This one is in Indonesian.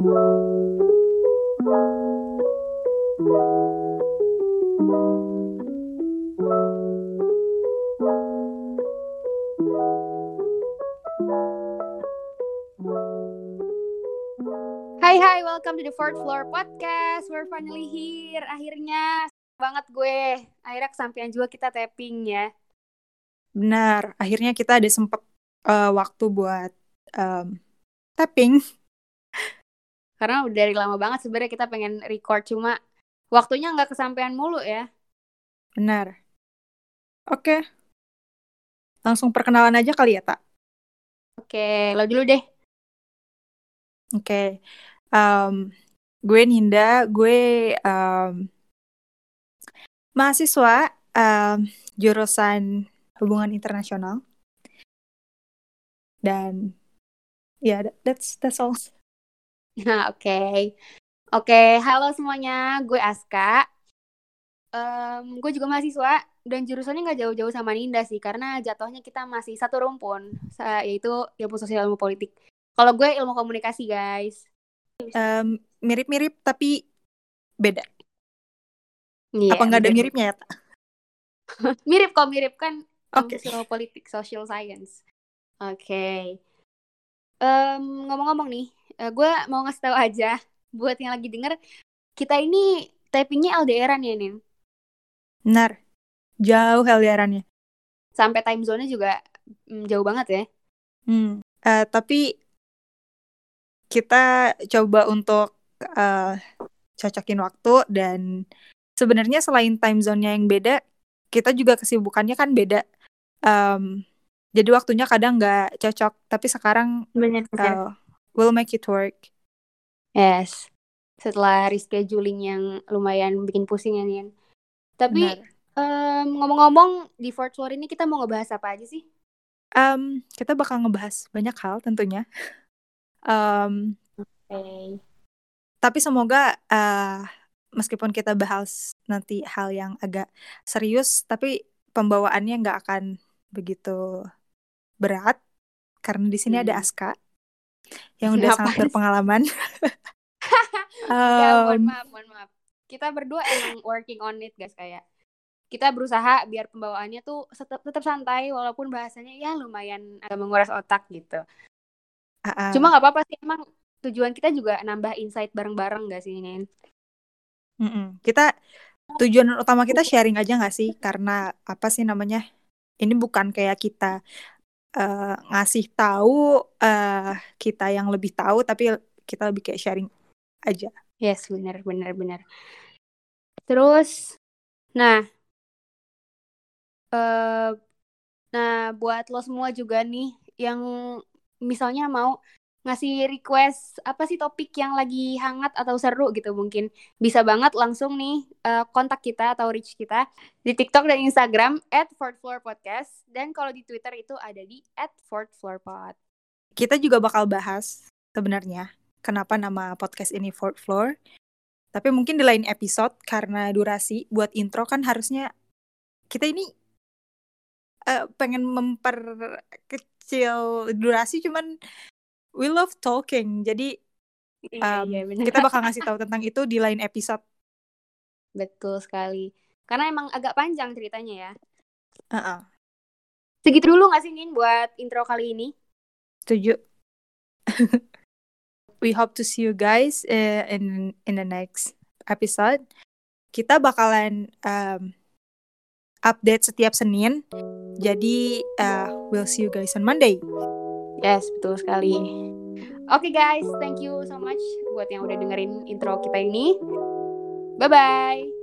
Hai hai, welcome to the Fourth Floor Podcast. We're finally here. Akhirnya banget gue. Akhirnya kesampaian juga kita tapping ya. Benar, akhirnya kita ada sempet uh, waktu buat um, tapping. Karena udah dari lama banget sebenarnya kita pengen record cuma waktunya nggak kesampaian mulu ya. Benar. Oke. Langsung perkenalan aja kali ya, Tak? Oke, lo dulu deh. Oke. Um, gue Ninda, gue um, mahasiswa um, jurusan hubungan internasional. Dan ya yeah, that's that's all. Nah, oke. Okay. Oke, okay, halo semuanya. Gue Aska. Um, gue juga mahasiswa dan jurusannya nggak jauh-jauh sama Ninda sih karena jatuhnya kita masih satu rumpun yaitu ilmu sosial ilmu politik. Kalau gue ilmu komunikasi, guys. Um, mirip-mirip tapi beda. Iya, Apa nggak ada miripnya ya? mirip kok, mirip kan. Okay. Social politik, social science. Oke. Okay. Um, ngomong-ngomong nih, uh, gue mau ngasih tahu aja buat yang lagi denger, kita ini typingnya LDRan ya, Nin? Benar. Jauh LDRannya. Sampai time zone-nya juga mm, jauh banget ya. Hmm. Uh, tapi kita coba untuk uh, cocokin waktu dan sebenarnya selain time zone-nya yang beda, kita juga kesibukannya kan beda. Um, jadi waktunya kadang nggak cocok, tapi sekarang Bener, uh, we'll make it work. Yes. Setelah rescheduling yang lumayan bikin pusing ya, Nian. Tapi ngomong ngomong-ngomong di fourth floor ini kita mau ngebahas apa aja sih? Um, kita bakal ngebahas banyak hal tentunya. Um, okay. Tapi semoga uh, meskipun kita bahas nanti hal yang agak serius, tapi pembawaannya nggak akan begitu berat karena di sini hmm. ada Aska yang udah sangat berpengalaman. um, ya mohon maaf, mohon maaf. Kita berdua emang working on it guys kayak kita berusaha biar pembawaannya tuh tetap tetap santai walaupun bahasanya ya lumayan agak menguras otak gitu. Uh -uh. Cuma nggak apa-apa sih emang tujuan kita juga nambah insight bareng-bareng gak sih Nen? Mm -mm. Kita tujuan utama kita sharing aja gak sih? Karena apa sih namanya? Ini bukan kayak kita uh, ngasih tahu uh, kita yang lebih tahu, tapi kita lebih kayak sharing aja. Yes, benar, benar, benar. Terus, nah, uh, nah buat lo semua juga nih yang misalnya mau ngasih request apa sih topik yang lagi hangat atau seru gitu mungkin bisa banget langsung nih uh, kontak kita atau reach kita di TikTok dan Instagram at dan kalau di Twitter itu ada di at. Kita juga bakal bahas sebenarnya kenapa nama podcast ini Fourth Floor. Tapi mungkin di lain episode karena durasi buat intro kan harusnya kita ini uh, pengen memperkecil durasi cuman we love talking. Jadi um, iya, iya, kita bakal ngasih tahu tentang itu di lain episode. Betul sekali. Karena emang agak panjang ceritanya ya. Uh -uh. Segitu dulu gak sih Nin buat intro kali ini? Setuju. We hope to see you guys uh, in in the next episode. Kita bakalan um, update setiap Senin. Jadi uh, we'll see you guys on Monday. Yes, betul sekali. Oke okay, guys, thank you so much buat yang udah dengerin intro kita ini. Bye-bye.